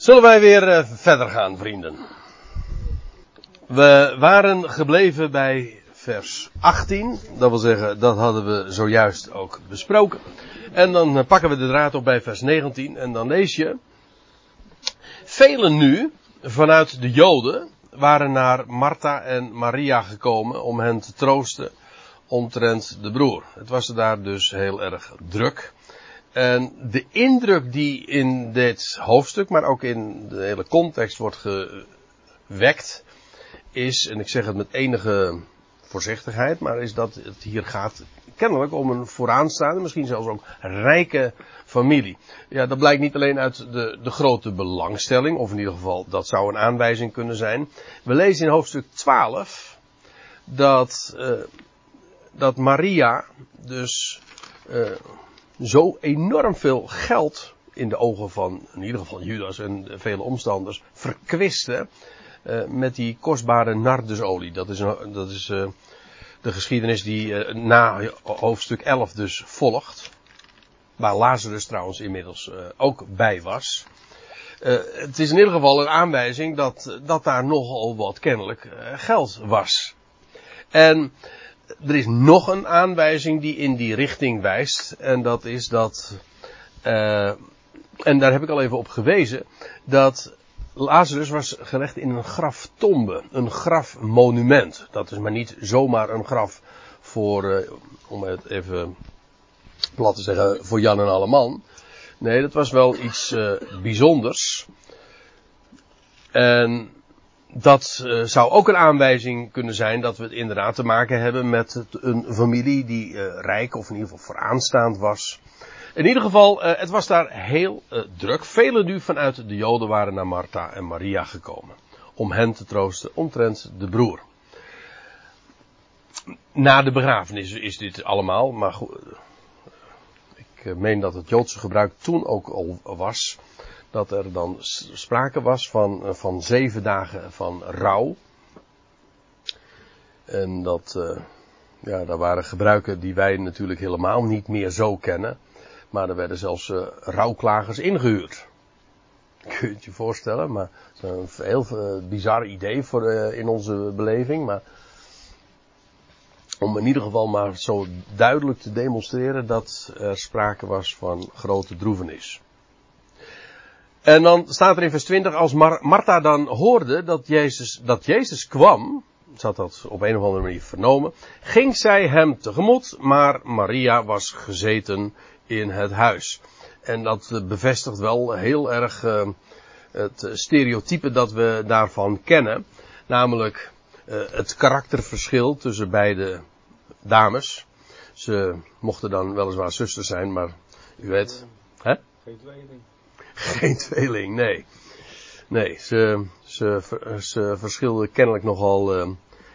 Zullen wij weer uh, verder gaan, vrienden? We waren gebleven bij vers 18. Dat wil zeggen, dat hadden we zojuist ook besproken. En dan uh, pakken we de draad op bij vers 19. En dan lees je. Velen nu, vanuit de Joden, waren naar Martha en Maria gekomen om hen te troosten omtrent de broer. Het was daar dus heel erg druk. En de indruk die in dit hoofdstuk, maar ook in de hele context wordt gewekt, is, en ik zeg het met enige voorzichtigheid, maar is dat het hier gaat kennelijk om een vooraanstaande, misschien zelfs ook rijke familie. Ja, dat blijkt niet alleen uit de, de grote belangstelling, of in ieder geval dat zou een aanwijzing kunnen zijn. We lezen in hoofdstuk 12 dat, uh, dat Maria dus uh, zo enorm veel geld in de ogen van in ieder geval Judas en vele omstanders verkwisten uh, met die kostbare nardusolie. Dat is, dat is uh, de geschiedenis die uh, na hoofdstuk 11 dus volgt. Waar Lazarus trouwens inmiddels ook bij was. het is in ieder geval een aanwijzing dat, dat daar nogal wat kennelijk geld was. En er is nog een aanwijzing die in die richting wijst. En dat is dat. Uh, en daar heb ik al even op gewezen. Dat Lazarus was gelegd in een graftombe. Een grafmonument. Dat is maar niet zomaar een graf voor. Uh, om het even plat te zeggen. Voor Jan en Alleman. Nee, dat was wel iets uh, bijzonders. En dat uh, zou ook een aanwijzing kunnen zijn dat we het inderdaad te maken hebben met een familie die uh, rijk of in ieder geval vooraanstaand was. In ieder geval, uh, het was daar heel druk. Velen nu vanuit de Joden waren naar Martha en Maria gekomen. Om hen te troosten omtrent de broer. Na de begrafenis is dit allemaal, maar goed, ik meen dat het Joodse gebruik toen ook al was dat er dan sprake was van, eh, van zeven dagen van rouw. En dat, uh, ja, daar waren gebruiken die wij natuurlijk helemaal niet meer zo kennen. Maar er werden zelfs uh, rouwklagers ingehuurd. Kun je je voorstellen, maar het is een heel bizar idee voor, in onze beleving. Maar om in ieder geval maar zo duidelijk te demonstreren dat er sprake was van grote droevenis. En dan staat er in vers 20, als Mar Martha dan hoorde dat Jezus, dat Jezus kwam, ze had dat op een of andere manier vernomen, ging zij hem tegemoet, maar Maria was gezeten in het huis. En dat bevestigt wel heel erg uh, het stereotype dat we daarvan kennen, namelijk uh, het karakterverschil tussen beide dames. Ze mochten dan weliswaar zusters zijn, maar u weet, hè? Geen. Geen tweeling, nee. Nee, ze, ze, ze verschilden kennelijk nogal uh,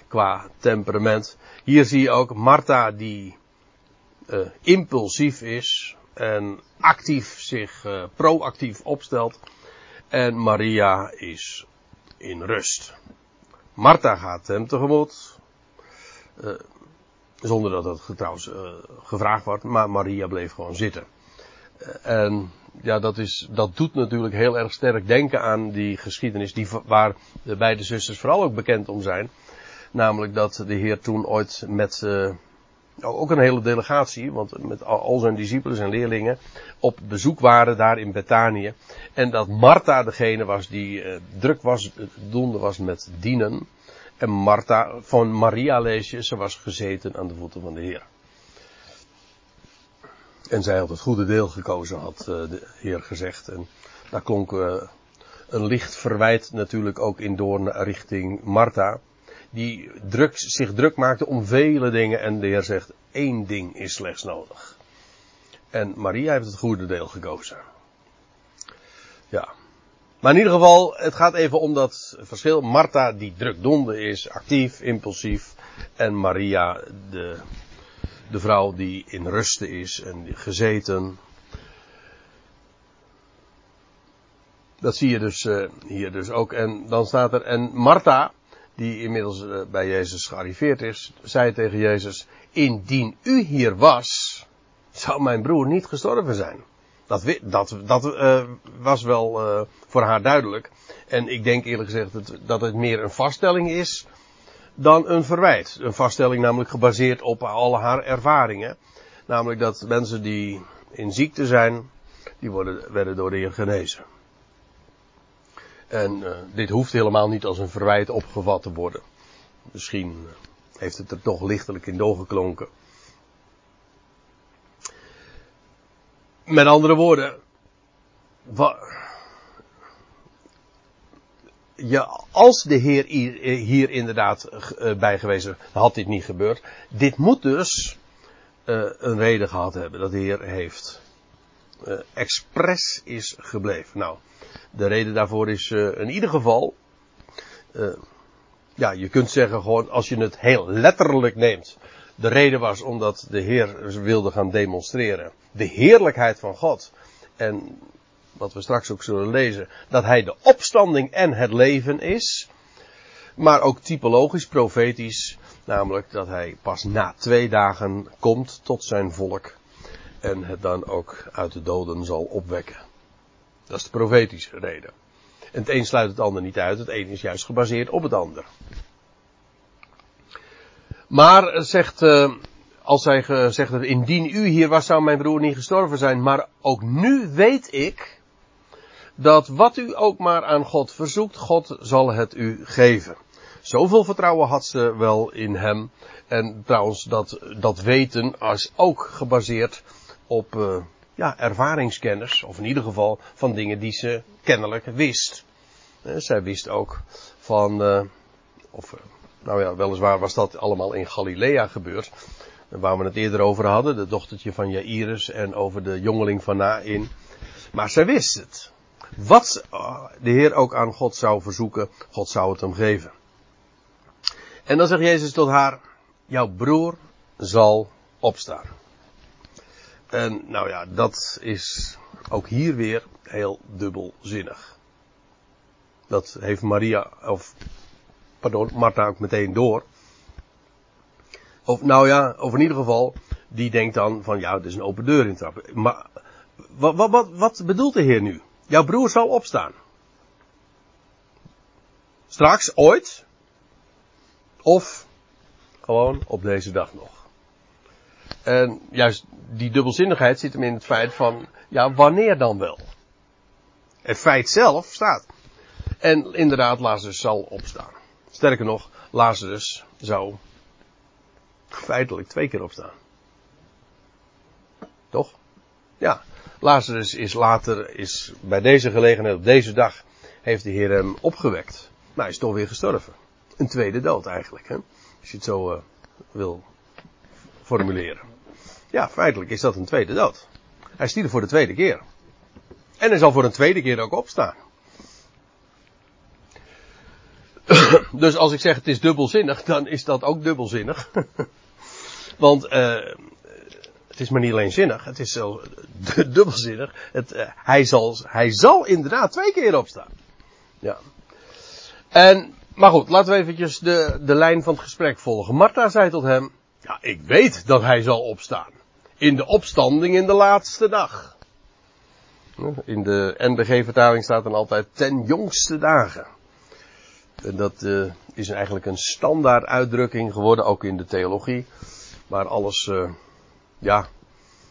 qua temperament. Hier zie je ook Martha die uh, impulsief is en actief zich uh, proactief opstelt. En Maria is in rust. Martha gaat hem tegemoet. zonder dat het trouwens gevraagd wordt, maar Maria bleef gewoon zitten. en ja, dat, is, dat doet natuurlijk heel erg sterk denken aan die geschiedenis die, waar de beide zusters vooral ook bekend om zijn. Namelijk dat de Heer toen ooit met uh, ook een hele delegatie, want met al zijn discipelen en leerlingen, op bezoek waren daar in Betanië. En dat Martha degene was die uh, druk was, doende was met dienen. En Martha, van Maria lees je, ze was gezeten aan de voeten van de Heer. En zij had het goede deel gekozen, had uh, de Heer gezegd. En daar klonk uh, een licht verwijt natuurlijk ook in door richting Martha. Die druk, zich druk maakte om vele dingen. En de Heer zegt, één ding is slechts nodig. En Maria heeft het goede deel gekozen. Ja. Maar in ieder geval, het gaat even om dat verschil. Martha die drukdonde is, actief, impulsief. En Maria de de vrouw die in rusten is en gezeten. Dat zie je dus uh, hier dus ook. En dan staat er, en Martha, die inmiddels uh, bij Jezus gearriveerd is, zei tegen Jezus, indien u hier was, zou mijn broer niet gestorven zijn. Dat, dat, dat uh, was wel voor haar duidelijk. En ik denk eerlijk gezegd dat, dat het meer een vaststelling is dan een verwijt. Een vaststelling namelijk gebaseerd op al haar ervaringen. Namelijk dat mensen die in ziekte zijn, die worden, werden door de Heer genezen. En uh, dit hoeft helemaal niet als een verwijt opgevat te worden. Misschien heeft het er toch lichtelijk in doorgeklonken. Met andere woorden, ja, als de Heer hier inderdaad eh, bij geweest had dit niet gebeurd. Dit moet dus uh, een reden gehad hebben dat de Heer heeft uh, expres is gebleven. Nou, de reden daarvoor is in ieder geval, ja, je kunt zeggen gewoon als je het heel letterlijk neemt. De reden was omdat de Heer wilde gaan demonstreren de heerlijkheid van God. En wat we straks ook zullen lezen, dat hij de opstanding en het leven is. Maar ook typologisch, profetisch, namelijk dat hij pas na twee dagen komt tot zijn volk en het dan ook uit de doden zal opwekken. Dat is de profetische reden. En het een sluit het ander niet uit, het een is juist gebaseerd op het ander. Maar, zegt uh, als hij heeft, indien u hier was, zou mijn broer niet gestorven zijn. Maar ook nu weet ik dat wat u ook maar aan God verzoekt, God zal het u geven. Zoveel vertrouwen had ze wel in hem. En trouwens, dat, dat weten is ook gebaseerd op uh, ja, ervaringskennis. Of in ieder geval van dingen die ze kennelijk wist. Uh, zij wist ook van, uh, of nou ja, weliswaar was dat allemaal in Galilea gebeurd waar we het eerder over hadden, de dochtertje van Jairus en over de jongeling van Nain. Maar zij wist het. Wat de Heer ook aan God zou verzoeken, God zou het hem geven. En dan zegt Jezus tot haar, jouw broer zal opstaan. En nou ja, dat is ook hier weer heel dubbelzinnig. Dat heeft Maria, of pardon, Martha ook meteen door. Of nou ja, of in ieder geval, die denkt dan van ja, het is een open deur in trappen. Maar wat, wat, wat, wat bedoelt de Heer nu? Jouw broer zal opstaan. Straks, ooit. Of gewoon op deze dag nog. En juist die dubbelzinnigheid zit hem in het feit van, ja, wanneer dan wel? Het feit zelf staat. En inderdaad, Lazarus zal opstaan. Sterker nog, Lazarus zou feitelijk twee keer opstaan. Toch? Ja. Lazarus is later, is bij deze gelegenheid, op deze dag, heeft de Heer hem opgewekt. Maar hij is toch weer gestorven. Een tweede dood eigenlijk, hè? Als je het zo uh, wil formuleren. Ja, feitelijk is dat een tweede dood. Hij stierf voor de tweede keer. En hij zal voor een tweede keer ook opstaan. dus als ik zeg het is dubbelzinnig, dan is dat ook dubbelzinnig. Want uh, het is maar niet alleen zinnig, het is zo dubbelzinnig. Het, uh, hij, zal, hij zal inderdaad twee keer opstaan. Ja. En, maar goed, laten we eventjes de, de lijn van het gesprek volgen. Martha zei tot hem, ja, ik weet dat hij zal opstaan. In de opstanding in de laatste dag. In de NBG-vertaling staat dan altijd ten jongste dagen. En dat uh, is eigenlijk een standaard uitdrukking geworden, ook in de theologie. Maar alles, uh, ja,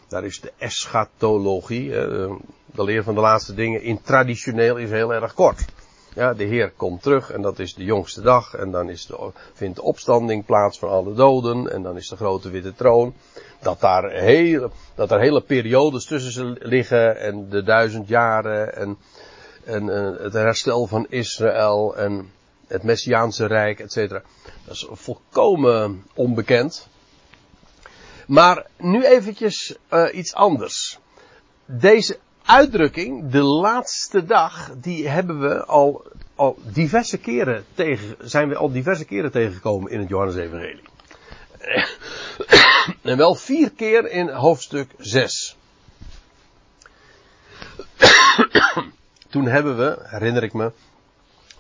daar is de eschatologie, de leer van de laatste dingen, in traditioneel is heel erg kort. Ja, de Heer komt terug en dat is de jongste dag en dan is de, vindt de opstanding plaats van alle doden en dan is de grote witte troon. Dat daar hele, dat er hele periodes tussen liggen en de duizend jaren en, en uh, het herstel van Israël en het Messiaanse Rijk, et cetera. Dat is volkomen onbekend. Maar nu eventjes uh, iets anders. Deze uitdrukking, de laatste dag, die hebben we al, al diverse keren tegen, zijn we al diverse keren tegengekomen in het Johannes-evangelie. en wel vier keer in hoofdstuk 6. Toen hebben we, herinner ik me,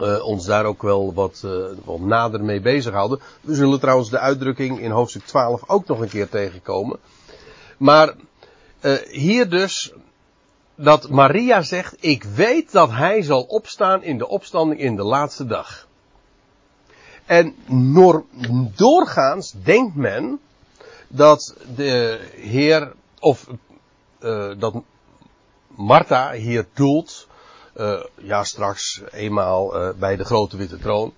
uh, ons daar ook wel wat, uh, wat nader mee bezighouden. We zullen trouwens de uitdrukking in hoofdstuk 12 ook nog een keer tegenkomen. Maar uh, hier dus dat Maria zegt, ik weet dat hij zal opstaan in de opstanding in de laatste dag. En doorgaans denkt men dat de Heer, of dat Martha hier doelt, uh, ja straks eenmaal uh, bij de grote witte troon.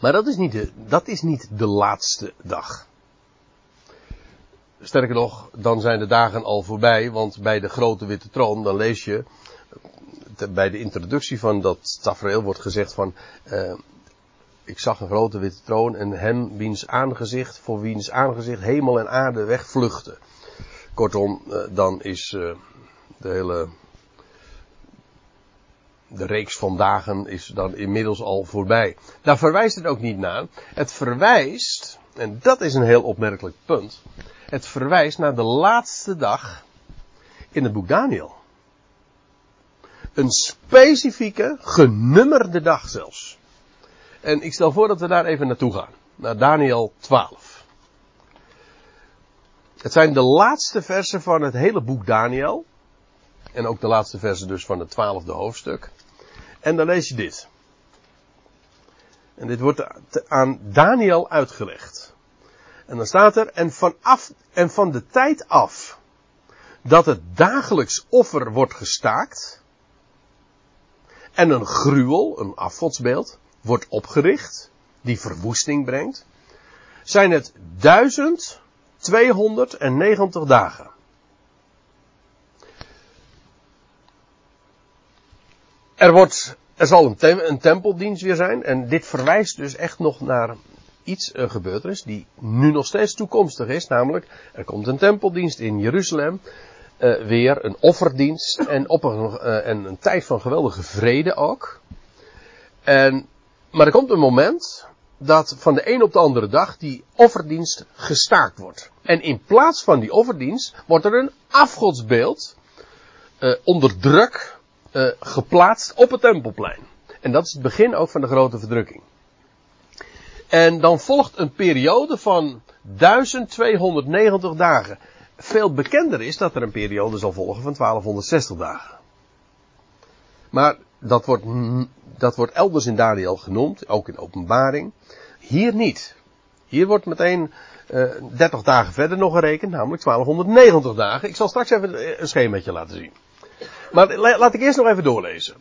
Maar dat is niet de, dat is niet de laatste dag. Sterker nog, dan zijn de dagen al voorbij, want bij de grote witte troon, dan lees je, bij de introductie van dat tafereel wordt gezegd van, uh, ik zag een grote witte troon en hem wiens aangezicht, voor wiens aangezicht hemel en aarde wegvluchten. Kortom, dan is de hele, de reeks van dagen is dan inmiddels al voorbij. Daar verwijst het ook niet naar. Het verwijst, en dat is een heel opmerkelijk punt, het verwijst naar de laatste dag in het boek Daniel. Een specifieke, genummerde dag zelfs. En ik stel voor dat we daar even naartoe gaan. Naar Daniel 12. Het zijn de laatste versen van het hele boek Daniel. En ook de laatste versen dus van het twaalfde hoofdstuk. En dan lees je dit. En dit wordt aan Daniel uitgelegd. En dan staat er, en, vanaf, en van de tijd af dat het dagelijks offer wordt gestaakt, en een gruwel, een afgodsbeeld, wordt opgericht, die verwoesting brengt, zijn het 1290 dagen. Er wordt, er zal een, tem een tempeldienst weer zijn, en dit verwijst dus echt nog naar iets uh, gebeurtenis die nu nog steeds toekomstig is. Namelijk, er komt een tempeldienst in Jeruzalem. Uh, weer een offerdienst. En, op een, uh, en een tijd van geweldige vrede ook. En, maar er komt een moment dat van de een op de andere dag die offerdienst gestaakt wordt. En in plaats van die offerdienst wordt er een afgodsbeeld onder druk geplaatst op het tempelplein. En dat is het begin ook van de grote verdrukking. En dan volgt een periode van 1290 dagen. Veel bekender is dat er een periode zal volgen van 1260 dagen. Maar dat wordt, dat wordt elders in Daniel genoemd, ook in openbaring. Hier niet. Hier wordt meteen uh, eh, 30 dagen verder nog gerekend, namelijk 1290 dagen. Ik zal straks even een schemaatje laten zien. Maar laat ik eerst nog even doorlezen.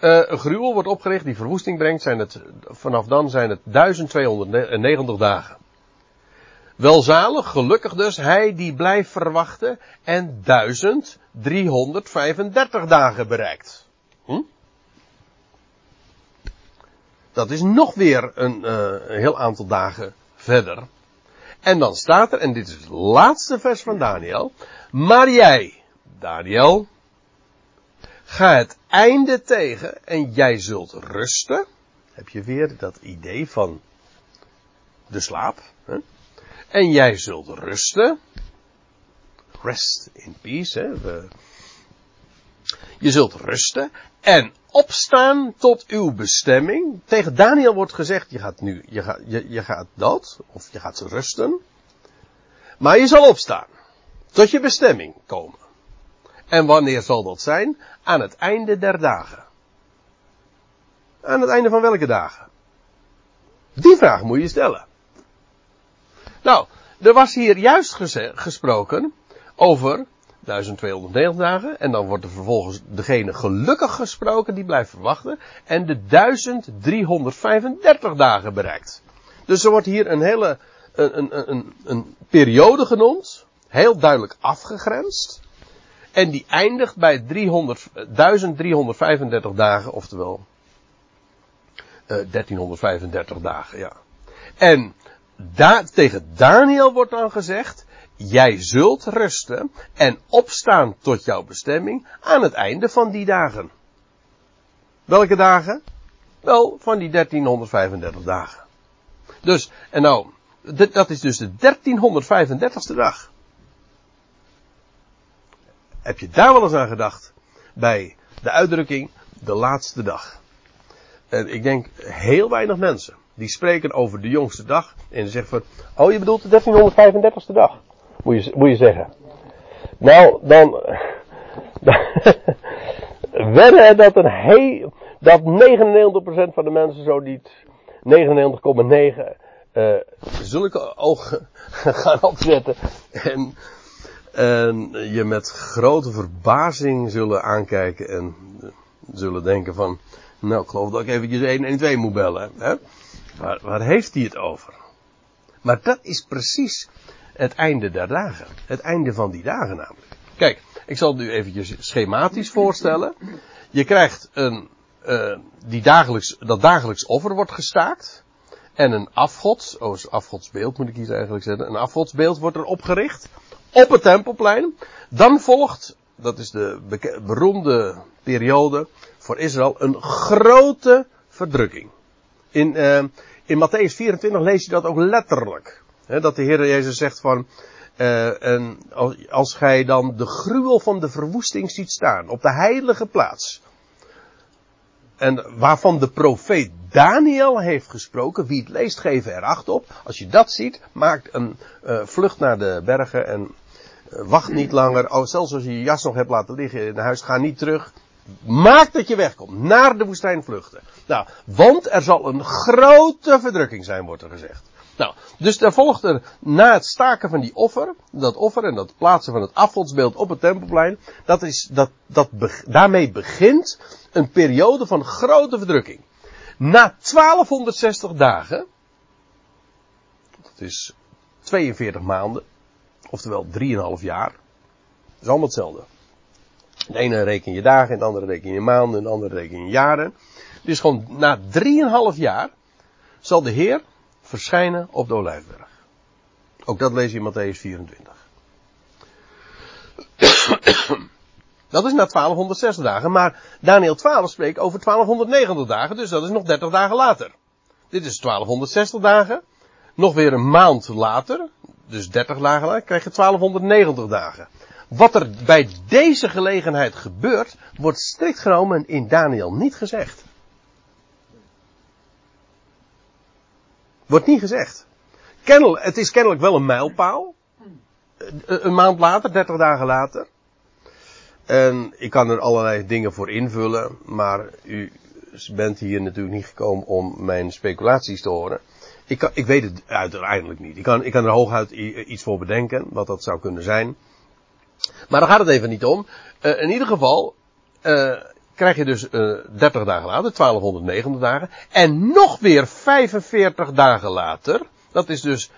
Uh, een gruwel wordt opgericht die verwoesting brengt. Zijn het, vanaf dan zijn het 1290 dagen. Welzalig, gelukkig dus, hij die blijft verwachten en 1335 dagen bereikt. Hm? Dat is nog weer een, uh, een heel aantal dagen verder. En dan staat er, en dit is het laatste vers van Daniel. Maar jij, Daniel, Ga het einde tegen en jij zult rusten. Heb je weer dat idee van de slaap. Hè? En jij zult rusten. Rest in peace. Hè? Je zult rusten en opstaan tot uw bestemming. Tegen Daniel wordt gezegd, je gaat nu, je gaat, je, je gaat dood, of je gaat rusten. Maar je zal opstaan. Tot je bestemming komen. En wanneer zal dat zijn? Aan het einde der dagen. Aan het einde van welke dagen? Die vraag moet je stellen. Nou, er was hier juist gesproken over 1290 dagen. En dan wordt er vervolgens degene gelukkig gesproken die blijft verwachten. En de 1335 dagen bereikt. Dus er wordt hier een hele, een, een, een, een periode genoemd. Heel duidelijk afgegrensd. En die eindigt bij 300, 1335 dagen, oftewel uh, eh, 1335 dagen, ja. En tegen Daniel wordt dan gezegd, jij zult rusten en opstaan tot jouw bestemming aan het einde van die dagen. Welke dagen? Wel, van die 1335 dagen. Dus, en nou, dat is dus de 1335ste dag. Heb je daar wel eens aan gedacht? Bij de uitdrukking de laatste dag. En ik denk heel weinig mensen die spreken over de jongste dag en zeggen van, oh je bedoelt de 1335ste dag, moet je, moet je zeggen. Nou, dan. wedden dat een heel. Dat 99% van de mensen zo niet. 99,9 uh, zulke ogen gaan opzetten. En, en je met grote verbazing zullen aankijken en zullen denken van. Nou, ik geloof dat ik eventjes 112 moet bellen. Hè? Waar, heeft hij het over? Maar dat is precies het einde der dagen. Het einde van die dagen namelijk. Kijk, ik zal het u eventjes schematisch voorstellen. Je krijgt een, uh, die dagelijks, dat dagelijks offer wordt gestaakt. En een afgods, oh, afgodsbeeld moet ik hier eigenlijk zeggen. Een afgodsbeeld wordt er opgericht. Op het tempelplein. Dan volgt, dat is de beroemde periode voor Israël, een grote verdrukking. In, uh, in Matthäus 24 lees je dat ook letterlijk. dat de Heer Jezus zegt van, uh, en als, als gij dan de gruwel van de verwoesting ziet staan op de heilige plaats. En waarvan de profeet Daniel heeft gesproken, wie het leest geven er acht op. Als je dat ziet, maak een uh, vlucht naar de bergen en wacht niet langer. Oh, zelfs als je je jas nog hebt laten liggen in huis, ga niet terug. Maak dat je wegkomt. Naar de woestijn vluchten. Nou, want er zal een grote verdrukking zijn, wordt er gezegd. Nou, dus daar volgt er na het staken van die offer, dat offer en dat plaatsen van het afgodsbeeld op het tempelplein, dat is, dat, dat, daarmee begint een periode van grote verdrukking. Na 1260 dagen, dat is 42 maanden, oftewel 3,5 jaar, dat is allemaal hetzelfde. De ene reken je dagen, de andere reken je maanden, de andere reken je jaren. Dus gewoon na 3,5 jaar zal de Heer verschijnen op de Olijfberg. Ook dat lees je in Matthäus 24. Dat is na 1260 dagen, maar Daniel 12 spreekt over 1290 dagen, dus dat is nog 30 dagen later. Dit is 1260 dagen. Nog weer een maand later, dus 30 dagen later, krijg je 1290 dagen. Wat er bij deze gelegenheid gebeurt, wordt strikt genomen in Daniel niet gezegd. Wordt niet gezegd. Kennelijk, het is kennelijk wel een mijlpaal. Een maand later, 30 dagen later. En ik kan er allerlei dingen voor invullen, maar u bent hier natuurlijk niet gekomen om mijn speculaties te horen. Ik, ik weet het uiteindelijk niet. Ik kan, ik kan er hooguit iets voor bedenken, wat dat zou kunnen zijn. Maar daar gaat het even niet om. Uh, in ieder geval uh, krijg je dus uh, eh, 30 dagen later, 1290 dagen. En nog weer 45 dagen later, dat is dus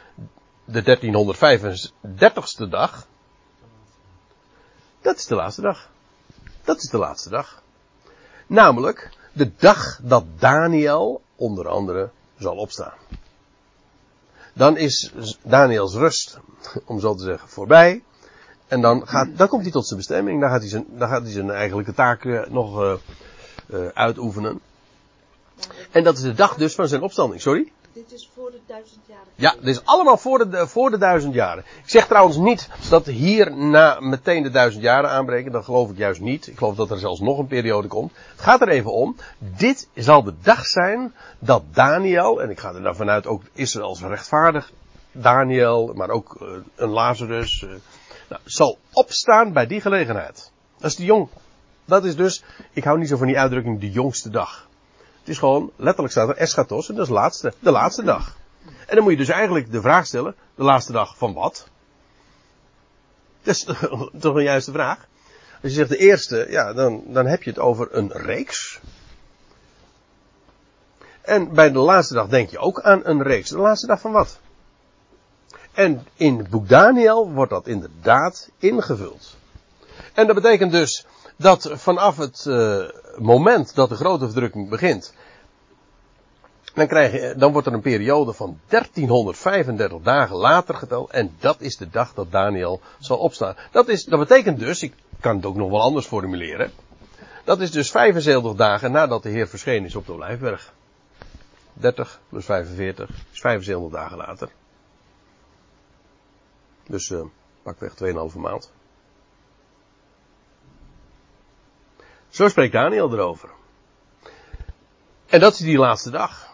de 1335ste dag. Dat is de laatste dag. Dat is de laatste dag. Namelijk de dag dat Daniel onder andere zal opstaan. Dan is Daniels rust, om zo te zeggen, voorbij. En dan, gaat, dan komt hij tot zijn bestemming. Dan gaat hij zijn, dan gaat hij zijn eigenlijke taken nog uh, uitoefenen. En dat is de dag dus van zijn opstanding. Sorry? Dit is voor de duizend jaren. Ja, dit is allemaal voor de, voor de duizend jaren. Ik zeg trouwens niet dat hier na meteen de duizend jaren aanbreken. Dat geloof ik juist niet. Ik geloof dat er zelfs nog een periode komt. Het gaat er even om. Dit zal de dag zijn dat Daniel, en ik ga er dan vanuit ook Israëls rechtvaardig Daniel, maar ook uh, een Lazarus, uh, nou, zal opstaan bij die gelegenheid. Dat is de jong. Dat is dus, ik hou niet zo van die uitdrukking, de jongste dag. Het is gewoon, letterlijk staat er eschatos en dat is de laatste, de laatste dag. En dan moet je dus eigenlijk de vraag stellen, de laatste dag van wat? Dat is toch een juiste vraag. Als je zegt de eerste, ja, dan, dan heb je het over een reeks. En bij de laatste dag denk je ook aan een reeks. De laatste dag van wat? En in het boek Daniel wordt dat inderdaad ingevuld. En dat betekent dus dat vanaf het uh, moment dat de grote verdrukking begint, dan, krijg je, dan wordt er een periode van 1335 dagen later geteld. En dat is de dag dat Daniel zal opstaan. Dat, is, dat betekent dus, ik kan het ook nog wel anders formuleren. Dat is dus 75 dagen nadat de Heer verschenen is op de Olijfberg. 30 plus 45 is 75 dagen later. Dus uh, pakweg 2,5 maand. Zo spreekt Daniel erover. En dat is die laatste dag.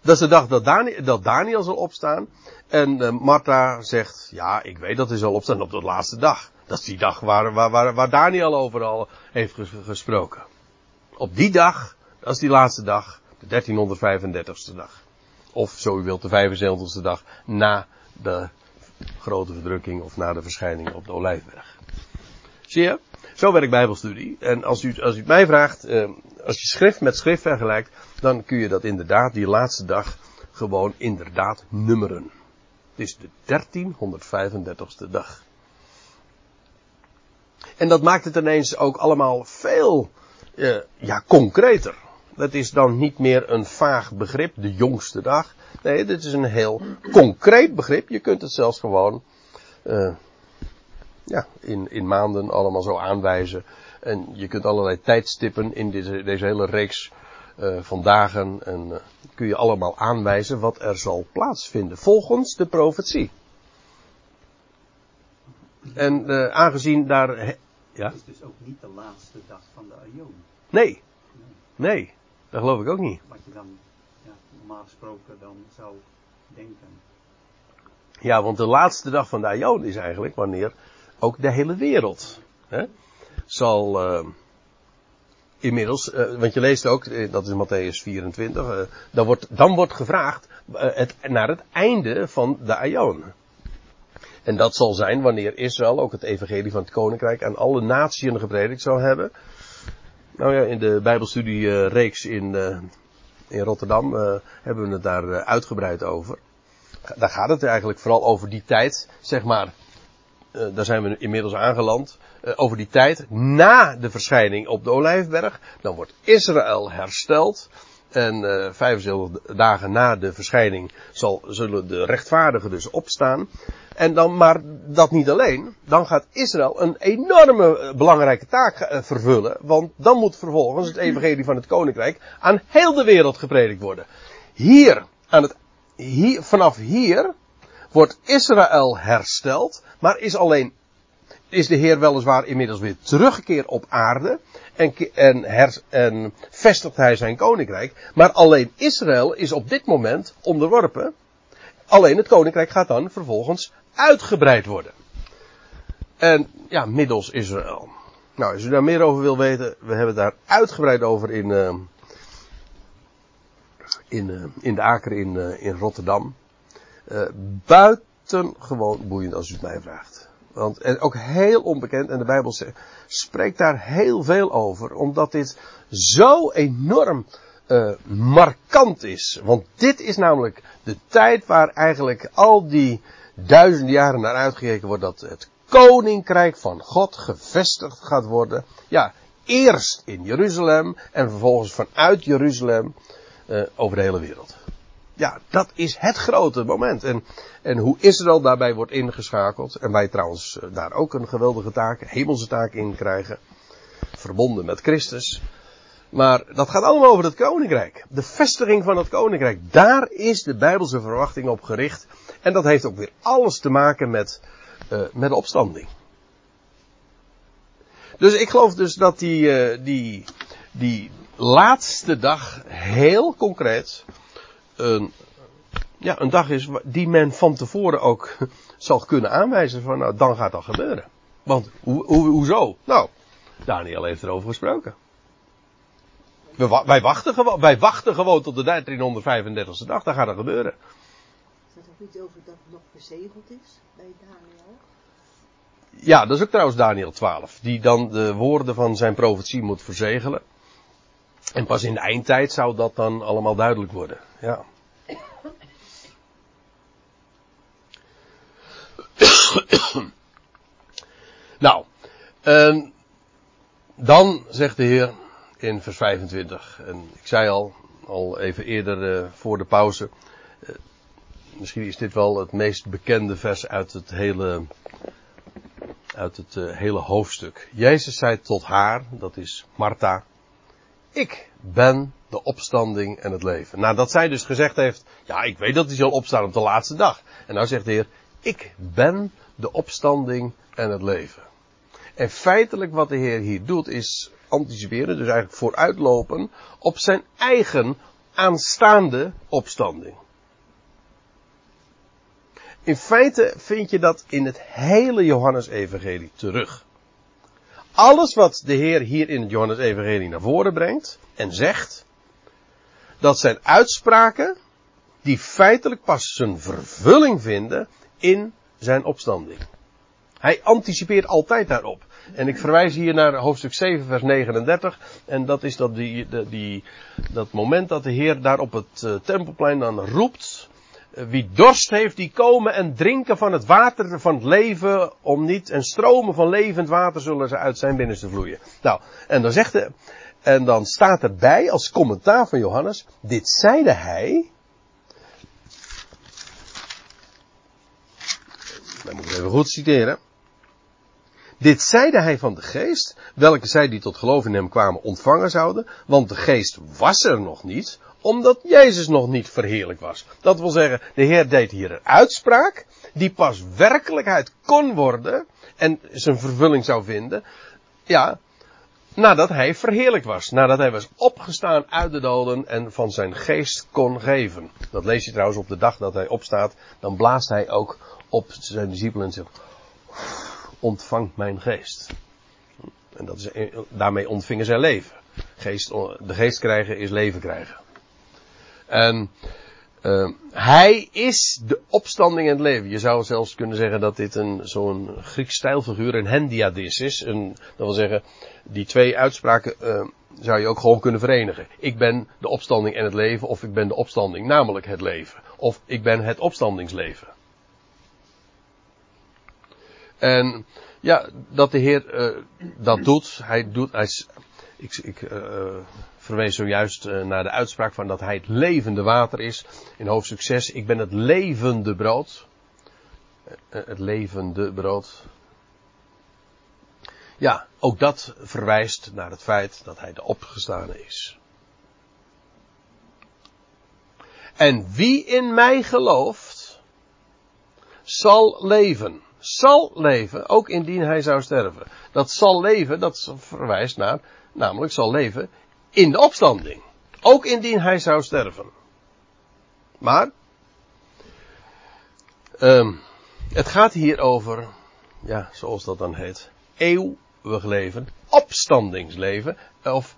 Dat is de dag dat Daniel, dat Daniel zal opstaan. En uh, Martha zegt, ja, ik weet dat hij zal opstaan op de laatste dag. Dat is die dag waar, waar, waar, Daniel overal heeft gesproken. Op die dag, dat is die laatste dag, de 1335ste dag. Of zo u wilt, de 75ste dag na de grote verdrukking of na de verschijning op de Olijfberg. Zie je? Zo werkt Bijbelstudie. En als u, als u het mij vraagt, eh, als je schrift met schrift vergelijkt, dan kun je dat inderdaad, die laatste dag, gewoon inderdaad nummeren. Het is de 1335ste dag. En dat maakt het ineens ook allemaal veel uh, ja, concreter. Dat is dan niet meer een vaag begrip, de jongste dag. Nee, dit is een heel concreet begrip. Je kunt het zelfs gewoon uh, ja, in, in maanden allemaal zo aanwijzen. En je kunt allerlei tijdstippen in deze, deze hele reeks uh, van dagen. En uh, kun je allemaal aanwijzen wat er zal plaatsvinden. Volgens de profetie. En uh, aangezien daar. Ja? Het is dus ook niet de laatste dag van de Aion. Nee. Nee, dat geloof ik ook niet. Wat je dan ja, normaal gesproken dan zou denken. Ja, want de laatste dag van de Aion is eigenlijk wanneer ook de hele wereld hè, zal uh, inmiddels, uh, want je leest ook, eh, dat is Matthäus 24, uh, dan, wordt, dan wordt gevraagd het, naar het einde van de Aion. En dat zal zijn wanneer Israël ook het evangelie van het koninkrijk aan alle natieën gepredikt zal hebben. Nou ja, in de Bijbelstudie-reeks in, in Rotterdam hebben we het daar uitgebreid over. Daar gaat het eigenlijk vooral over die tijd, zeg maar, daar zijn we inmiddels aangeland, uh, over die tijd na de verschijning op de Olijfberg. Dan wordt Israël hersteld. En uh, 75 dagen na de verschijning zal, zullen de rechtvaardigen dus opstaan. En dan, maar dat niet alleen. Dan gaat Israël een enorme belangrijke taak vervullen. Want dan moet vervolgens het evangelie van het koninkrijk aan heel de wereld gepredikt worden. Hier, aan het, hier vanaf hier, wordt Israël hersteld, maar is alleen, is de Heer weliswaar inmiddels weer teruggekeerd op aarde en, en, her, en vestigt hij zijn koninkrijk, maar alleen Israël is op dit moment onderworpen. Alleen het koninkrijk gaat dan vervolgens uitgebreid worden. En ja, middels Israël. Nou, als u daar meer over wil weten, we hebben het daar uitgebreid over in, uh, in, uh, in de Aker in, uh, in Rotterdam. Uh, buitengewoon boeiend als u het mij vraagt. Want en ook heel onbekend en de Bijbel spreekt daar heel veel over, omdat dit zo enorm uh, markant is. Want dit is namelijk de tijd waar eigenlijk al die duizenden jaren naar uitgekeken wordt dat het koninkrijk van God gevestigd gaat worden. Ja, eerst in Jeruzalem en vervolgens vanuit Jeruzalem uh, over de hele wereld. Ja, dat is het grote moment. En, en hoe Israël daarbij wordt ingeschakeld. En wij trouwens eh, daar ook een geweldige taak, hemelse taak in krijgen. Verbonden met Christus. Maar dat gaat allemaal over het koninkrijk. De vestiging van het koninkrijk. Daar is de Bijbelse verwachting op gericht. En dat heeft ook weer alles te maken met, uh, met de opstanding. Dus ik geloof dus dat die, uh, die, die laatste dag heel concreet een, ja, een dag is die men van tevoren ook zal kunnen aanwijzen van nou dan gaat dat gebeuren. Want hoe, hoe, hoezo? Nou, Daniel heeft erover gesproken. We, wij, wachten gewoon, wij wachten gewoon tot de 1335ste dag, dan gaat dat gebeuren. Is er nog iets over dat nog verzegeld is bij Daniel? Ja, dat is ook trouwens Daniel 12, die dan de woorden van zijn profetie moet verzegelen. En pas in de eindtijd zou dat dan allemaal duidelijk worden. Ja. nou, um, dan zegt de Heer in vers 25, en ik zei al, al even eerder uh, voor de pauze, uh, misschien is dit wel het meest bekende vers uit het hele, uit het uh, hele hoofdstuk. Jezus zei tot haar, dat is Martha, ik ben de opstanding en het leven. Nou, dat zij dus gezegd heeft, ja, ik weet dat hij zal opstaan op de laatste dag. En nou zegt de Heer, ik ben de opstanding en het leven. En feitelijk wat de Heer hier doet is anticiperen, dus eigenlijk vooruitlopen op zijn eigen aanstaande opstanding. In feite vind je dat in het hele Johannesevangelie terug. Alles wat de Heer hier in het Johannesevangelie naar voren brengt en zegt, dat zijn uitspraken die feitelijk pas zijn vervulling vinden in zijn opstanding. Hij anticipeert altijd daarop. En ik verwijs hier naar hoofdstuk 7, vers 39. En dat is dat, die, die, dat moment dat de Heer daar op het uh, tempelplein dan roept. Wie dorst heeft, die komen en drinken van het water van het leven. Om niet, en stromen van levend water zullen ze uit zijn binnenste vloeien. Nou, en dan zegt de, en dan staat erbij als commentaar van Johannes. Dit zeide hij. Dat moet ik even goed citeren. Dit zeide hij van de geest, welke zij die tot geloof in hem kwamen ontvangen zouden, want de geest was er nog niet, omdat Jezus nog niet verheerlijk was. Dat wil zeggen, de Heer deed hier een uitspraak, die pas werkelijkheid kon worden, en zijn vervulling zou vinden, ja, nadat hij verheerlijk was. Nadat hij was opgestaan uit de doden en van zijn geest kon geven. Dat lees je trouwens op de dag dat hij opstaat, dan blaast hij ook op zijn discipelen en zegt, ontvangt mijn geest. En dat is, daarmee ontvingen zij leven. Geest, de geest krijgen is leven krijgen. En uh, hij is de opstanding in het leven. Je zou zelfs kunnen zeggen dat dit een zo'n Grieks stijlfiguur, een hendiadis is. Een, dat wil zeggen, die twee uitspraken uh, zou je ook gewoon kunnen verenigen. Ik ben de opstanding en het leven, of ik ben de opstanding, namelijk het leven. Of ik ben het opstandingsleven. En ja, dat de Heer uh, dat doet. Hij doet, hij, ik, ik verwees zojuist uh, naar de uitspraak van dat hij het levende water is. In hoofdstuk 6, ik ben het levende brood. het levende brood. Ja, ook dat verwijst naar het feit dat hij de opgestane is. En wie in mij gelooft, zal leven zal leven, ook indien hij zou sterven. Dat zal leven, dat verwijst naar, namelijk zal leven in de opstanding. Ook indien hij zou sterven. Maar, um, het gaat hier over, ja, zoals dat dan heet, eeuwig leven, opstandingsleven, of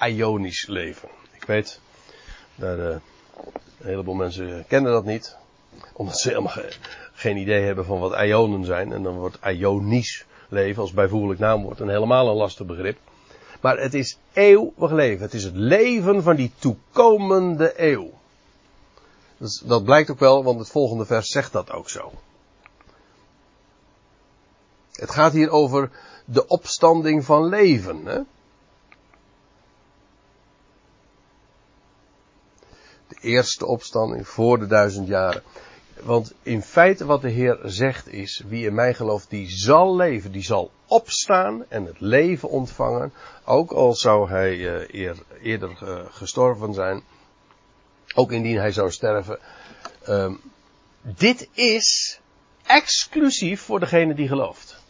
ionisch leven. Ik weet, daar, uh, een heleboel mensen kennen dat niet, omdat ze helemaal geen idee hebben van wat ionen zijn. En dan wordt ionisch leven als bijvoeglijk naamwoord een helemaal een lastig begrip. Maar het is eeuwig leven. Het is het leven van die toekomende eeuw. Dat blijkt ook wel, want het volgende vers zegt dat ook zo. Het gaat hier over de opstanding van leven. Hè? De eerste opstanding voor de duizend jaren. Want in feite wat de Heer zegt is, wie in mij gelooft, die zal leven, die zal opstaan en het leven ontvangen, ook al zou hij uh, eer, eerder uh, gestorven zijn, ook indien hij zou sterven. Uh, dit is exclusief voor degene die gelooft.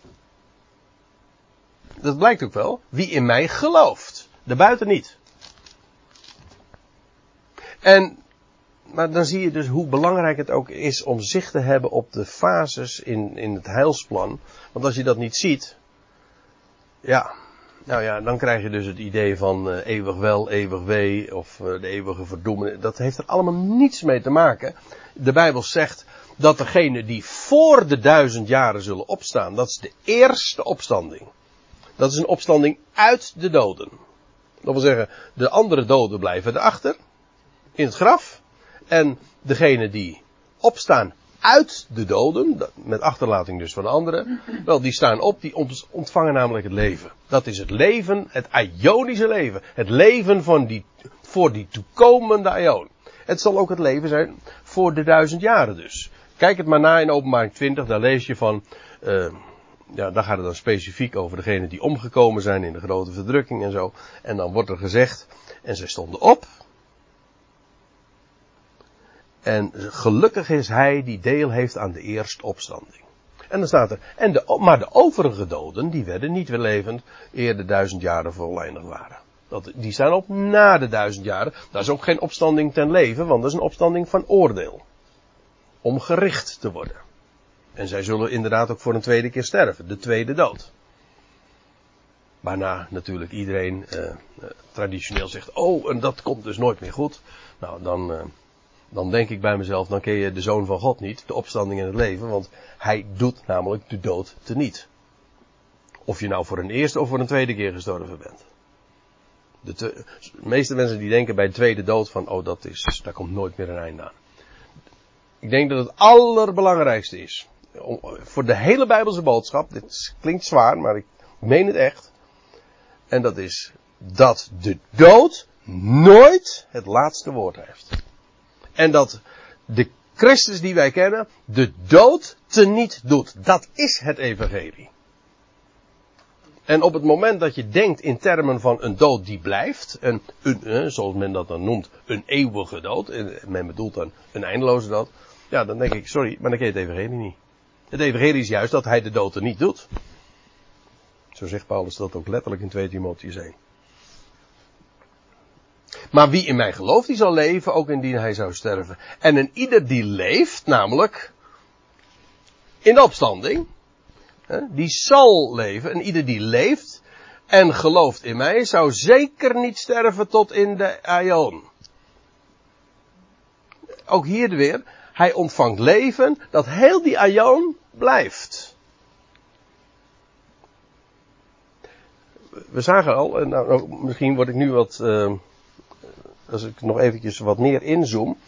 Dat blijkt ook wel. Wie in mij gelooft. De buiten niet. En maar dan zie je dus hoe belangrijk het ook is om zicht te hebben op de fases in, in het heilsplan. Want als je dat niet ziet, ja, nou ja, dan krijg je dus het idee van uh, eeuwig wel, eeuwig wee of uh, de eeuwige verdoemen. Dat heeft er allemaal niets mee te maken. De Bijbel zegt dat degenen die voor de duizend jaren zullen opstaan, dat is de eerste opstanding. Dat is een opstanding uit de doden. Dat wil zeggen, de andere doden blijven erachter, in het graf. En degene die opstaan uit de doden, met achterlating dus van anderen, wel, die staan op, die ontvangen namelijk het leven. Dat is het leven, het ionische leven. Het leven van die, voor die toekomende ion. Het zal ook het leven zijn voor de duizend jaren dus. Kijk het maar na in openbaring 20, daar lees je van, uh, ja, daar gaat het dan specifiek over degenen die omgekomen zijn in de grote verdrukking en zo. En dan wordt er gezegd, en zij stonden op, en gelukkig is hij die deel heeft aan de eerste opstanding. En dan staat er, en de, maar de overige doden, die werden niet weer levend eer de duizend jaren voleindig waren. Dat, die staan op na de duizend jaren. Dat is ook geen opstanding ten leven, want dat is een opstanding van oordeel. om gericht te worden. En zij zullen inderdaad ook voor een tweede keer sterven, de tweede dood. Waarna natuurlijk iedereen uh, traditioneel zegt, oh, en dat komt dus nooit meer goed. Nou, dan, uh, dan denk ik bij mezelf, dan ken je de Zoon van God niet, de opstanding in het leven, want hij doet namelijk de dood teniet. Of je nou voor een eerste of voor een tweede keer gestorven bent. De, te, de meeste mensen die denken bij de tweede dood van, oh dat is, daar komt nooit meer een einde aan. Ik denk dat het allerbelangrijkste is, voor de hele Bijbelse boodschap, dit klinkt zwaar, maar ik meen het echt. En dat is dat de dood nooit het laatste woord heeft. En dat de Christus die wij kennen de dood teniet doet. Dat is het evangelie. En op het moment dat je denkt in termen van een dood die blijft, een, een, zoals men dat dan noemt, een eeuwige dood, en men bedoelt dan een eindeloze dood, ja, dan denk ik, sorry, maar dan ken je het evangelie niet. Het evangelie is juist dat hij de dood er niet doet. Zo zegt Paulus dat ook letterlijk in 2 Timotheus 1. Maar wie in mij gelooft, die zal leven, ook indien hij zou sterven. En een ieder die leeft, namelijk in de opstanding, die zal leven. En ieder die leeft en gelooft in mij, zou zeker niet sterven tot in de aion. Ook hier weer, hij ontvangt leven dat heel die aion blijft. We zagen al, nou, nou, misschien word ik nu wat, uh, als ik nog eventjes wat meer inzoom.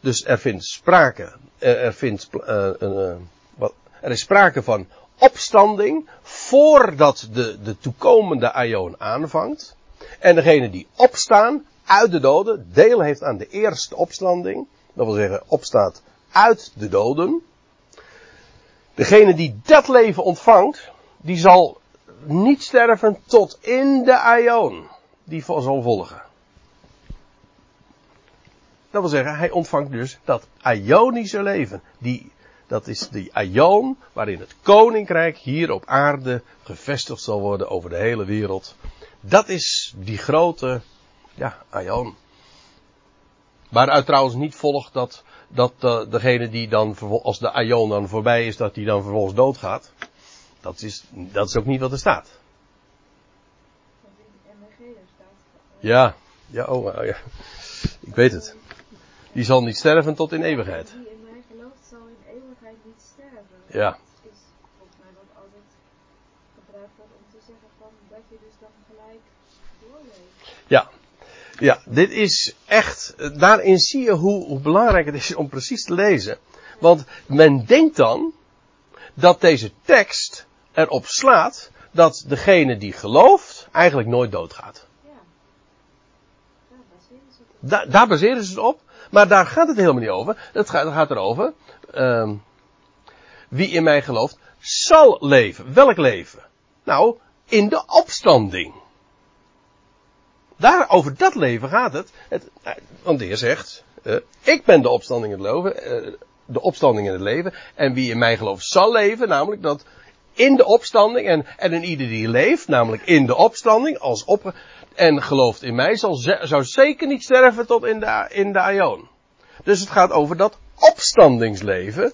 Dus er vindt sprake, er, vindt, uh, wat, er is sprake van opstanding voordat de, de toekomende aion aanvangt. En degene die opstaan uit de doden, deel heeft aan de eerste opstanding. Dat wil zeggen, opstaat uit de doden. Degene die dat leven ontvangt, die zal niet sterven tot in de aion. Die zal volgen. Dat wil zeggen, hij ontvangt dus dat Ionische leven. Die dat is die aion waarin het koninkrijk hier op aarde gevestigd zal worden over de hele wereld. Dat is die grote, ja, aion. Waaruit trouwens niet volgt dat, dat uh, degene die dan, als de aion dan voorbij is, dat die dan vervolgens doodgaat. Dat is, dat is ook niet wat er staat. Ja, ja, oh ja. Ik weet het. Die zal niet sterven tot in eeuwigheid. Ja. is volgens mij wat altijd gebruikt wordt om te zeggen van dat je dus dan gelijk doorleeft. Ja. Ja, dit is echt, daarin zie je hoe, hoe belangrijk het is om precies te lezen. Want men denkt dan dat deze tekst erop slaat dat degene die gelooft eigenlijk nooit doodgaat. Ja. Daar baseren ze het op. Da daar baseren ze het op. Maar daar gaat het helemaal niet over. Het gaat, het gaat erover. Uh, wie in mij gelooft, zal leven. Welk leven? Nou, in de opstanding. Daar, over dat leven gaat het. het eh, want de Heer zegt, uh, ik ben de opstanding in het leven, uh, de opstanding in het leven. En wie in mij gelooft zal leven, namelijk dat in de opstanding en, en in ieder die leeft, namelijk in de opstanding, als op, en gelooft in mij, zal, zou zeker niet sterven tot in de, in de aion. Dus het gaat over dat opstandingsleven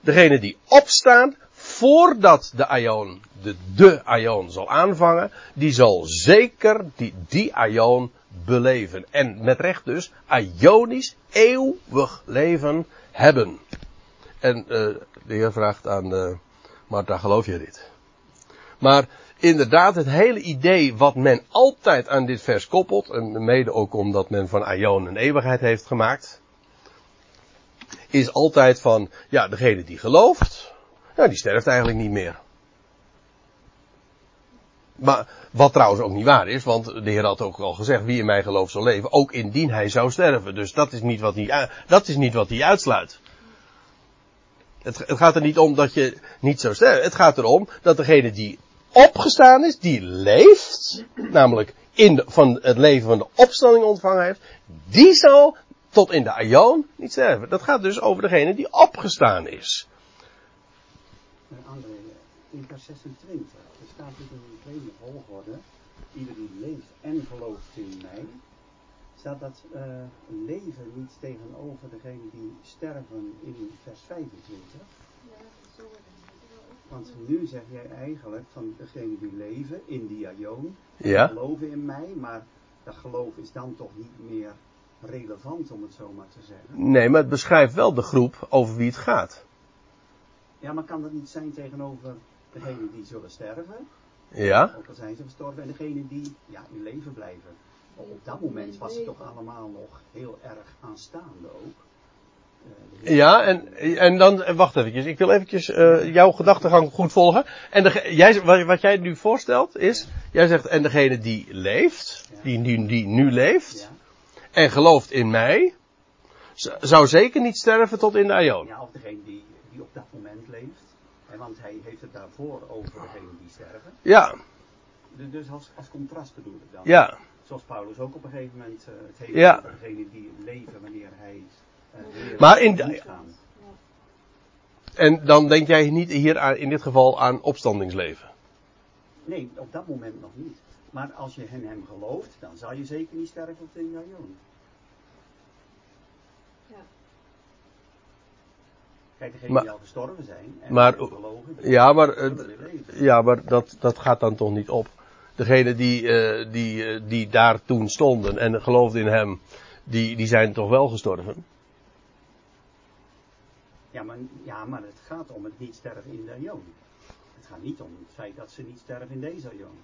degene die opstaan voordat de aion, de, de aion zal aanvangen, die zal zeker die, die aion beleven. En met recht dus, aionisch, eeuwig leven hebben. En uh, de heer vraagt aan uh, Martha, geloof je dit? Maar inderdaad, het hele idee wat men altijd aan dit vers koppelt, en mede ook omdat men van aion een eeuwigheid heeft gemaakt, is altijd van, ja, degene die gelooft, ja, die sterft eigenlijk niet meer. Maar wat trouwens ook niet waar is, want de Heer had ook al gezegd, wie in mij gelooft zal leven, ook indien hij zou sterven. Dus dat is niet wat hij, dat is niet wat hij uitsluit. Het, het gaat er niet om dat je niet zou sterven. Het gaat erom dat degene die opgestaan is, die leeft, namelijk in de, van het leven van de opstanding ontvangen heeft, die zal tot in de aion niet sterven. Dat gaat dus over degene die opgestaan is. André, in vers 26, er staat dit in een tweede volgorde. Ieder die leeft en gelooft in mij, Staat dat eh, leven niet tegenover degene die sterven in vers 25? Want nu zeg jij eigenlijk van degene die leven in die aion, Ja. geloven in mij, maar dat geloof is dan toch niet meer relevant om het zo maar te zeggen. Nee, maar het beschrijft wel de groep over wie het gaat. Ja, maar kan dat niet zijn tegenover degene die zullen sterven, Ja? ook al zijn ze gestorven, en degene die ja, in leven blijven? Op dat moment was het toch allemaal nog heel erg aanstaande ook. Ja, en, en dan, eh, wacht eventjes, ik wil eventjes eh, jouw gedachtegang goed volgen. En de, jij, wat, wat jij nu voorstelt is, jij zegt, en degene die leeft, die, die, die nu leeft, Ja, en gelooft in mij, zou zeker niet sterven tot in de aion. ja, of degene die, die op dat moment leeft. Hè, want hij heeft het daarvoor over degene die sterven. Ja, Dus, dus als, als contrast bedoel ik dan. ja, Zoals Paulus ook op een gegeven moment eh, het heeft Ja. over degene die leven wanneer hij Maar in- en dan denk jij niet hier aan, in dit geval aan opstandingsleven. Nee, op dat moment nog niet. Maar als je in hem gelooft, dan zal je zeker niet sterven op de. Ja. Kijk, degenen Maar- die al gestorven zijn en maar- die Ja, maar, eh, ja, maar dat, dat gaat dan toch niet op. Degenen die, eh, die, eh, die daar toen stonden en geloofden in hem, die, die zijn toch wel gestorven? Ja, maar, ja, maar het gaat om het niet sterven in de Aion. Het gaat niet om het feit dat ze niet sterven in deze Aion.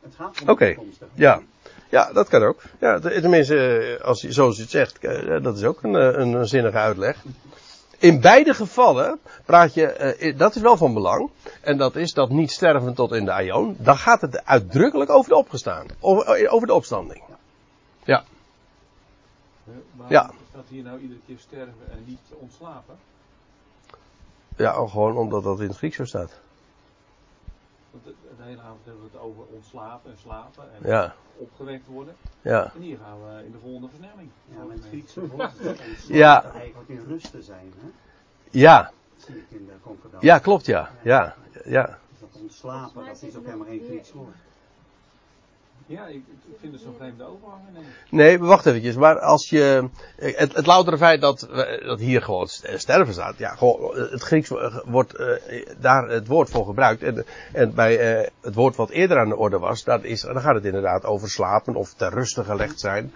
Het gaat om de toekomstige. Ja, ja, dat kan ook. Ja, tenminste, eh, als, je- zoals je het zegt, eh, dat is ook een, eh, een, een zinnige uitleg. In beide gevallen praat je, eh, dat is wel van belang, en dat is dat niet sterven tot in de aion, dan gaat het uitdrukkelijk over de opgestaan, over, over de opstanding. Ja, Ja. Staat hier nou iedere keer sterven en niet ontslapen? ja gewoon omdat dat in het Grieks zo staat. Want de, de hele avond hebben we het over ontslapen en slapen en Ja, opgewekt worden. ja. En hier gaan we in de volgende versnelling. Ja, met het Griekse Ja. eigenlijk in rust te zijn. Hè? Ja, Dat zie ik in de concordant. ja, klopt ja. Ja, ja. Dus dat ontslapen, dat is ook helemaal geen Grieks woord. Ja, ik, ik vind het zo'n vreemde overgang. Nee, wacht eventjes. Maar als je, eh, het, het loutere feit dat, we- dat hier gewoon st- sterven staat. Ja, gewoon, eh, het Grieks wordt eh, daar het woord voor gebruikt. En, en bij eh, het woord wat eerder aan de orde was, dat is, dan gaat het inderdaad over slapen of ter ruste gelegd zijn.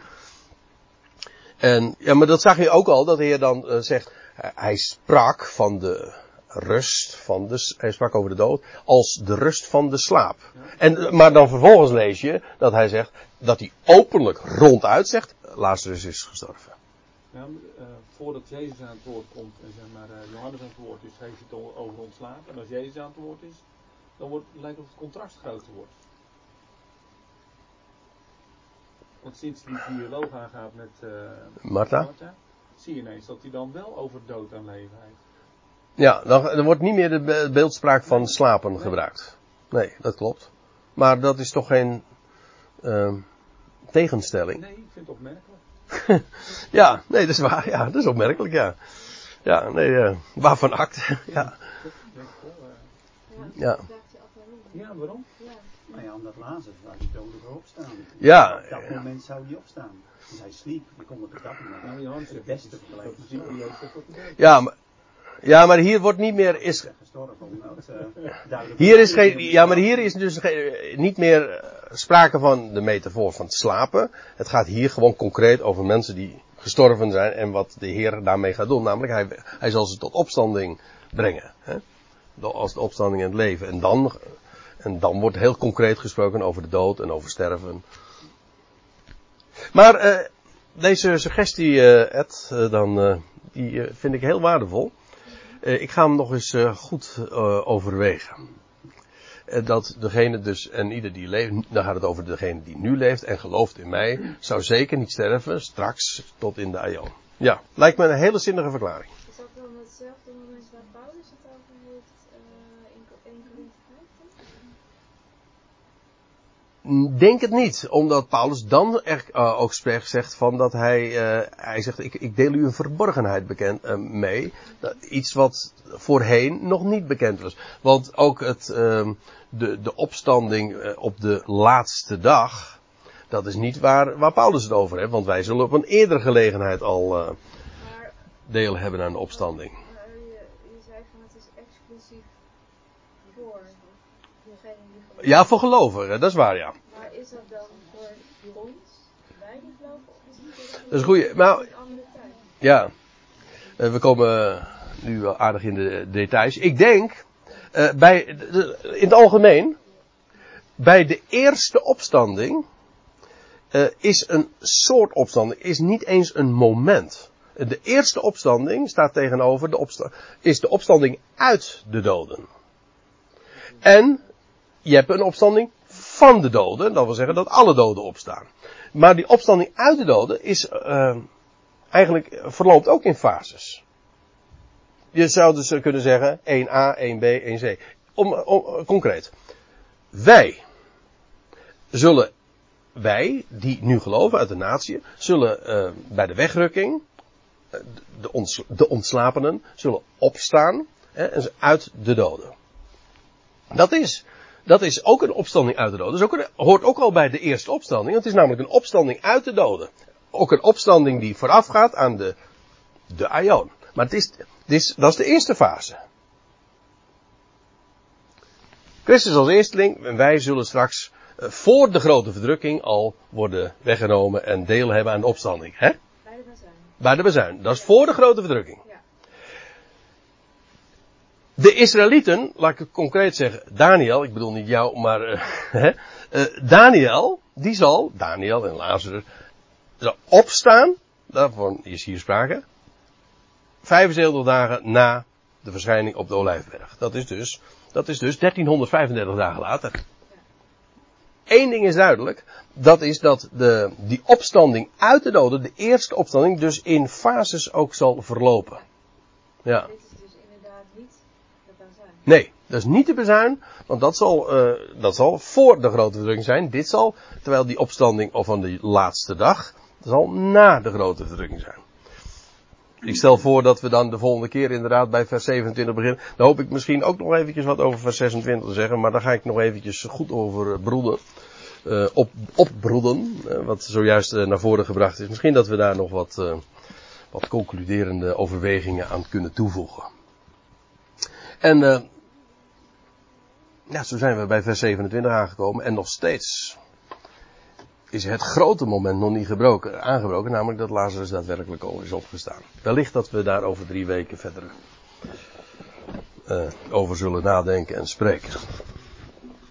En, ja, maar dat zag je ook al, dat de Heer dan eh, zegt, hij sprak van de rust van de, hij sprak over de dood, als de rust van de slaap. En, maar dan vervolgens lees je dat hij zegt, dat hij openlijk ronduit zegt, Lazarus is gestorven. Ja, eh, voordat Jezus aan het woord komt en zeg maar eh, Johannes aan het woord is, heeft hij het over ontslapen. En als Jezus aan het woord is, dan wordt, lijkt het of het contrast groter wordt. Want sinds die dialoog aangaat met eh Martha? Martha, zie je ineens dat hij dan wel over dood en leven heeft. Ja, dan, er wordt niet meer de be- beeldspraak van slapen gebruikt. Nee, dat klopt. Maar dat is toch geen ehm, tegenstelling. Nee, ik vind het opmerkelijk. Ja, nee, dat is waar. Ja, dat is opmerkelijk, ja. Ja, nee, eh, waarvan act? ja, ja. Je ja, waarom? Ja. Nou ja, omdat Lazarus waar die dode voor opstaan. Ja, Op dat moment zou hij opstaan. Dus hij sliep, die kon het op dat Nou, moment. Johannes De zegt beste vergelijking. Ja, maar, ja, maar hier wordt niet meer, is, hier is geen, ja, maar hier is dus niet meer eh, sprake van de metafoor van het slapen. Het gaat hier gewoon concreet over mensen die gestorven zijn en wat de Heer daarmee gaat doen. Namelijk, hij, hij zal ze tot opstanding brengen. Hè? Als de opstanding in het leven. En dan, en dan wordt heel concreet gesproken over de dood en over sterven. Maar eh, deze suggestie, eh, Ed, eh, dan, eh, die vind ik heel waardevol. Eh, ik ga hem nog eens eh, goed eh, overwegen. Dat degene dus, en ieder die leeft, dan gaat het over degene die nu leeft en gelooft in mij, zou zeker niet sterven straks tot in de aion. Ja, lijkt me een hele zinnige verklaring. Is dat dan hetzelfde moment waar Paulus het over heeft eh, in 1 Corinthië 15? Denk het niet, omdat Paulus dan er, eh, ook spreekt, zegt van dat hij, eh, hij zegt, ik, ik deel u een verborgenheid bekend, eh, mee. Dat, iets wat voorheen nog niet bekend was. Want ook het, ehm, de, de opstanding op de laatste dag dat is niet waar, waar Paulus het over heeft, want wij zullen op een eerdere gelegenheid al deel hebben aan de opstanding. maar je, je zei van het is exclusief voor degene die geloven. Ja, voor gelovigen, dat is waar, ja. Maar is dat dan voor ons, wij die geloven, of Dat is een goeie. Nou? Ja, Eh, we komen nu wel aardig in de details. Ik denk, eh, bij, de- in het algemeen, bij de eerste opstanding eh, is een soort opstanding, is niet eens een moment. De eerste opstanding staat tegenover de opsta is de opstanding uit de doden. En je hebt een opstanding van de doden, dat wil zeggen dat alle doden opstaan. Maar die opstanding uit de doden is eh, eigenlijk verloopt ook in fases. Je zou dus kunnen zeggen 1a, 1b, 1c. Om, om, concreet. Wij zullen, wij die nu geloven uit de natie, zullen eh, bij de wegrukking, eh, de, ons, de ontslapenen, zullen opstaan hè, uit de doden. Dat is, dat is ook een opstanding uit de doden. Dat is ook een, hoort ook al bij de eerste opstanding. Het is namelijk een opstanding uit de doden. Ook een opstanding die voorafgaat aan de, de Aion. Maar het is, het is, dat is de eerste fase. Christus als eersteling en wij zullen straks eh, voor de grote verdrukking al worden weggenomen en deel hebben aan de opstanding. Hè? Bij de bazuin. Bij de bezuin. Dat is voor de grote verdrukking. Ja. De Israëlieten, laat ik het concreet zeggen, Daniel, ik bedoel niet jou, maar eh, Daniel, die zal, Daniel en Lazarus, zal opstaan, daarvan is hier sprake, 75 dagen na de verschijning op de Olijfberg. Dat is dus, dat is dus 1335 dagen later. Eén ding is duidelijk, dat is dat de, die opstanding uit de doden, de eerste opstanding, dus in fases ook zal verlopen. Ja. Dit is dus inderdaad niet de bazuin. Nee, dat is niet de bezuin, want dat zal, eh, dat zal voor de grote verdrukking zijn. Dit zal, terwijl die opstanding of van de laatste dag, zal na de grote verdrukking zijn. Ik stel voor dat we dan de volgende keer inderdaad bij vers 27 beginnen. Dan hoop ik misschien ook nog eventjes wat over vers 26 te zeggen, maar daar ga ik nog eventjes goed over eh, broeden. eh, op, opbroeden, wat zojuist naar voren gebracht is. Misschien dat we daar nog wat, wat concluderende overwegingen aan kunnen toevoegen. En ja, zo zijn we bij vers 27 aangekomen. En nog steeds is het grote moment nog niet gebroken, aangebroken. Namelijk dat Lazarus daadwerkelijk al is opgestaan. Wellicht dat we daar over drie weken verder eh, over zullen nadenken en spreken.